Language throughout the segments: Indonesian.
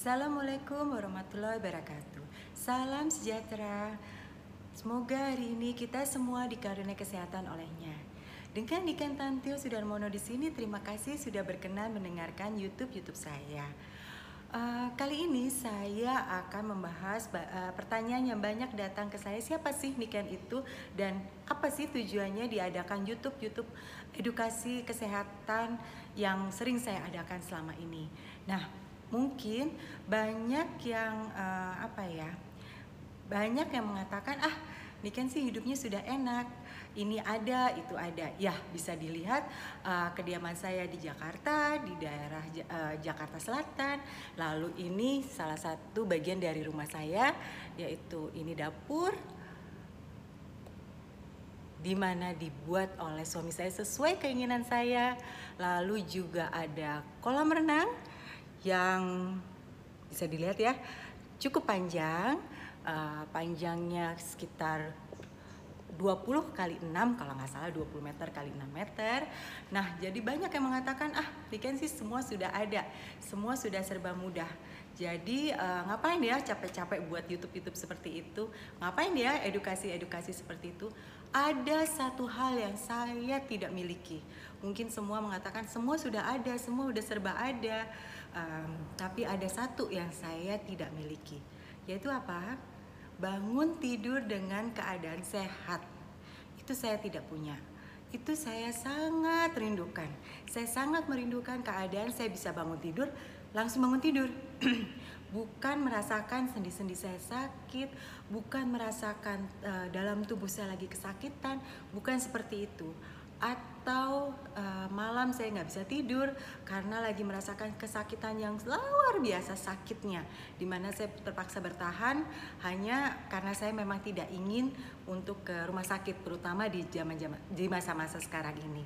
Assalamualaikum warahmatullahi wabarakatuh. Salam sejahtera. Semoga hari ini kita semua dikaruniai kesehatan olehnya. Dengan Niken Tantil Sudarmono di sini, terima kasih sudah berkenan mendengarkan YouTube YouTube saya. Uh, kali ini saya akan membahas uh, pertanyaan yang banyak datang ke saya siapa sih Niken itu dan apa sih tujuannya diadakan YouTube YouTube edukasi kesehatan yang sering saya adakan selama ini. Nah mungkin banyak yang uh, apa ya banyak yang mengatakan ah Niken sih hidupnya sudah enak ini ada itu ada. Ya bisa dilihat uh, kediaman saya di Jakarta di daerah uh, Jakarta Selatan. Lalu ini salah satu bagian dari rumah saya yaitu ini dapur di mana dibuat oleh suami saya sesuai keinginan saya. Lalu juga ada kolam renang yang bisa dilihat ya cukup panjang uh, panjangnya sekitar 20 kali 6 kalau nggak salah 20 meter kali 6 meter. Nah, jadi banyak yang mengatakan ah, weekend sih semua sudah ada, semua sudah serba mudah. Jadi uh, ngapain ya capek-capek buat YouTube-YouTube seperti itu? Ngapain ya edukasi-edukasi seperti itu? Ada satu hal yang saya tidak miliki. Mungkin semua mengatakan semua sudah ada, semua sudah serba ada. Um, tapi ada satu yang saya tidak miliki, yaitu apa? bangun tidur dengan keadaan sehat. Itu saya tidak punya. Itu saya sangat rindukan. Saya sangat merindukan keadaan saya bisa bangun tidur, langsung bangun tidur. bukan merasakan sendi-sendi saya sakit, bukan merasakan uh, dalam tubuh saya lagi kesakitan, bukan seperti itu atau uh, malam saya nggak bisa tidur karena lagi merasakan kesakitan yang luar biasa sakitnya di mana saya terpaksa bertahan hanya karena saya memang tidak ingin untuk ke rumah sakit terutama di zaman zaman di masa-masa sekarang ini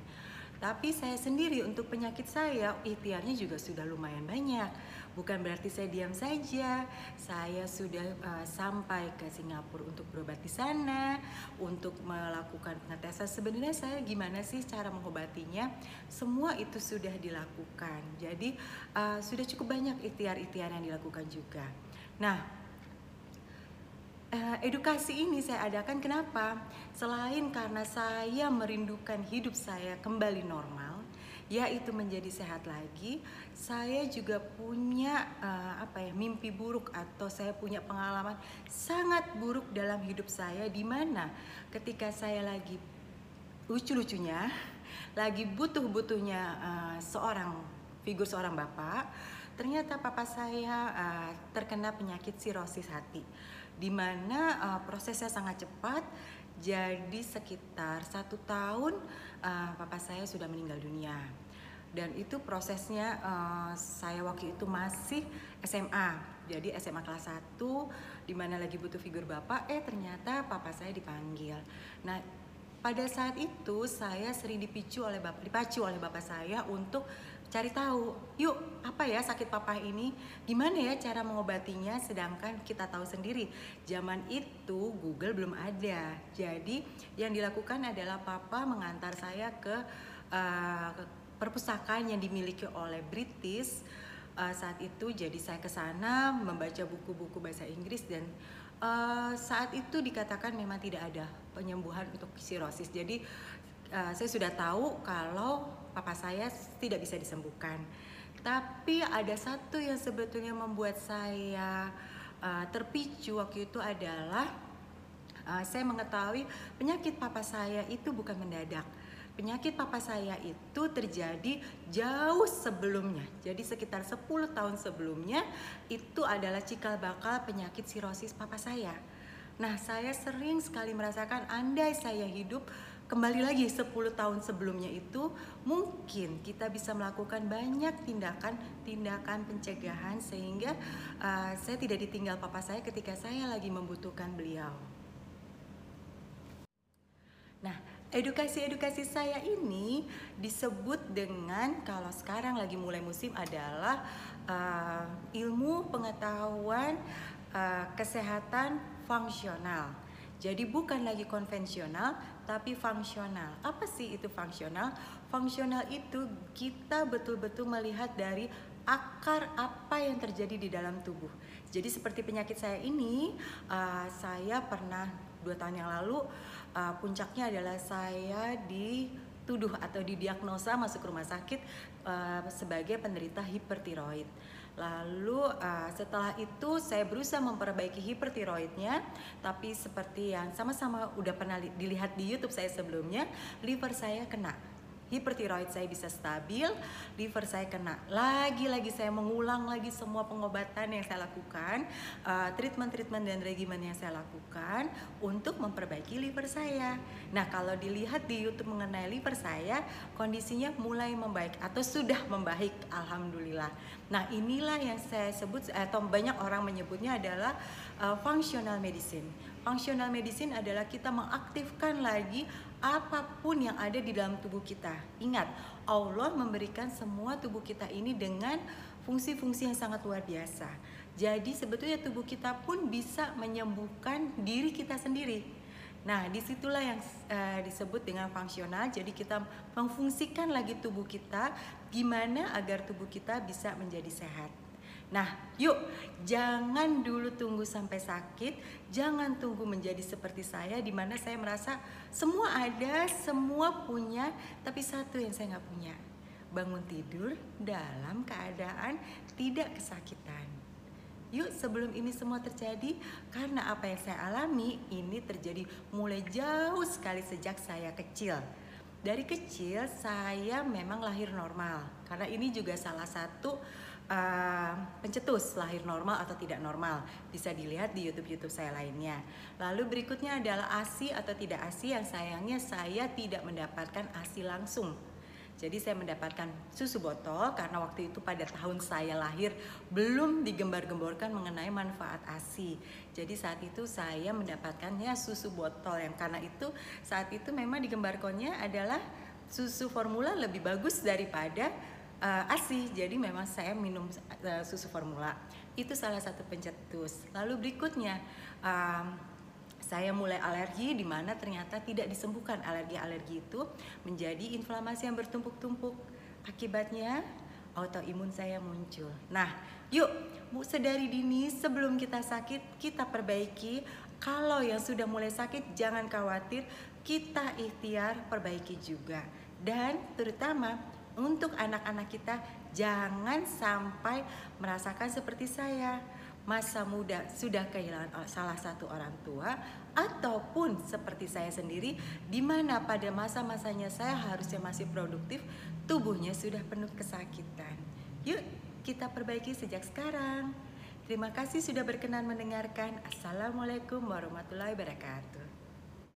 tapi saya sendiri untuk penyakit saya ikhtiarnya juga sudah lumayan banyak Bukan berarti saya diam saja. Saya sudah uh, sampai ke Singapura untuk berobat di sana, untuk melakukan pengetesan. Sebenarnya saya gimana sih cara mengobatinya? Semua itu sudah dilakukan. Jadi uh, sudah cukup banyak ikhtiar-ikhtiar yang dilakukan juga. Nah, uh, edukasi ini saya adakan kenapa? Selain karena saya merindukan hidup saya kembali normal, yaitu menjadi sehat lagi saya juga punya uh, apa ya mimpi buruk atau saya punya pengalaman sangat buruk dalam hidup saya di mana ketika saya lagi lucu-lucunya lagi butuh-butuhnya uh, seorang figur seorang bapak ternyata papa saya uh, terkena penyakit sirosis hati di mana uh, prosesnya sangat cepat. Jadi sekitar satu tahun uh, papa saya sudah meninggal dunia. Dan itu prosesnya uh, saya waktu itu masih SMA jadi SMA kelas 1 di mana lagi butuh figur bapak eh ternyata papa saya dipanggil. Nah pada saat itu saya sering dipicu oleh bapak dipacu oleh bapak saya untuk cari tahu yuk apa ya sakit papa ini? Gimana ya cara mengobatinya? Sedangkan kita tahu sendiri zaman itu Google belum ada. Jadi yang dilakukan adalah papa mengantar saya ke uh, perpustakaan yang dimiliki oleh British. Uh, saat itu jadi saya ke sana membaca buku-buku bahasa Inggris dan uh, saat itu dikatakan memang tidak ada penyembuhan untuk sirosis jadi uh, saya sudah tahu kalau papa saya tidak bisa disembuhkan tapi ada satu yang sebetulnya membuat saya uh, terpicu waktu itu adalah uh, saya mengetahui penyakit papa saya itu bukan mendadak Penyakit papa saya itu terjadi jauh sebelumnya. Jadi sekitar 10 tahun sebelumnya itu adalah cikal bakal penyakit sirosis papa saya. Nah, saya sering sekali merasakan andai saya hidup kembali lagi 10 tahun sebelumnya itu mungkin kita bisa melakukan banyak tindakan-tindakan pencegahan sehingga uh, saya tidak ditinggal papa saya ketika saya lagi membutuhkan beliau. Nah, edukasi-edukasi saya ini disebut dengan kalau sekarang lagi mulai musim adalah uh, ilmu pengetahuan uh, kesehatan fungsional. Jadi bukan lagi konvensional tapi fungsional. Apa sih itu fungsional? Fungsional itu kita betul-betul melihat dari akar apa yang terjadi di dalam tubuh. Jadi seperti penyakit saya ini, uh, saya pernah dua tahun yang lalu uh, puncaknya adalah saya dituduh atau didiagnosa masuk rumah sakit uh, sebagai penderita hipertiroid. Lalu uh, setelah itu saya berusaha memperbaiki hipertiroidnya, tapi seperti yang sama-sama udah pernah dilihat di YouTube saya sebelumnya, liver saya kena hipertiroid saya bisa stabil, liver saya kena. Lagi-lagi saya mengulang lagi semua pengobatan yang saya lakukan, uh, treatment-treatment dan regimen yang saya lakukan untuk memperbaiki liver saya. Nah, kalau dilihat di YouTube mengenai liver saya, kondisinya mulai membaik atau sudah membaik, alhamdulillah. Nah, inilah yang saya sebut atau banyak orang menyebutnya adalah uh, functional medicine. Functional medicine adalah kita mengaktifkan lagi apa pun yang ada di dalam tubuh kita. Ingat, Allah memberikan semua tubuh kita ini dengan fungsi-fungsi yang sangat luar biasa. Jadi sebetulnya tubuh kita pun bisa menyembuhkan diri kita sendiri. Nah, di situlah yang uh, disebut dengan fungsional. Jadi kita memfungsikan lagi tubuh kita, gimana agar tubuh kita bisa menjadi sehat. Nah, yuk jangan dulu tunggu sampai sakit, jangan tunggu menjadi seperti saya di mana saya merasa semua ada, semua punya, tapi satu yang saya nggak punya. Bangun tidur dalam keadaan tidak kesakitan. Yuk sebelum ini semua terjadi karena apa yang saya alami ini terjadi mulai jauh sekali sejak saya kecil. Dari kecil saya memang lahir normal karena ini juga salah satu uh, pencetus lahir normal atau tidak normal bisa dilihat di YouTube YouTube saya lainnya. Lalu berikutnya adalah ASI atau tidak ASI yang sayangnya saya tidak mendapatkan ASI langsung. Jadi saya mendapatkan susu botol karena waktu itu pada tahun saya lahir belum digembar-gemborkan mengenai manfaat ASI. Jadi saat itu saya mendapatkannya susu botol yang karena itu saat itu memang digembarkannya adalah susu formula lebih bagus daripada uh, ASI. Jadi memang saya minum uh, susu formula. Itu salah satu pencetus. Lalu berikutnya um, saya mulai alergi di mana ternyata tidak disembuhkan alergi-alergi itu menjadi inflamasi yang bertumpuk-tumpuk. Akibatnya autoimun saya muncul. Nah, yuk sedari dini sebelum kita sakit kita perbaiki. Kalau yang sudah mulai sakit jangan khawatir, kita ikhtiar perbaiki juga. Dan terutama untuk anak-anak kita jangan sampai merasakan seperti saya masa muda sudah kehilangan salah satu orang tua ataupun seperti saya sendiri di mana pada masa-masanya saya harusnya masih produktif tubuhnya sudah penuh kesakitan. Yuk kita perbaiki sejak sekarang. Terima kasih sudah berkenan mendengarkan. Assalamualaikum warahmatullahi wabarakatuh.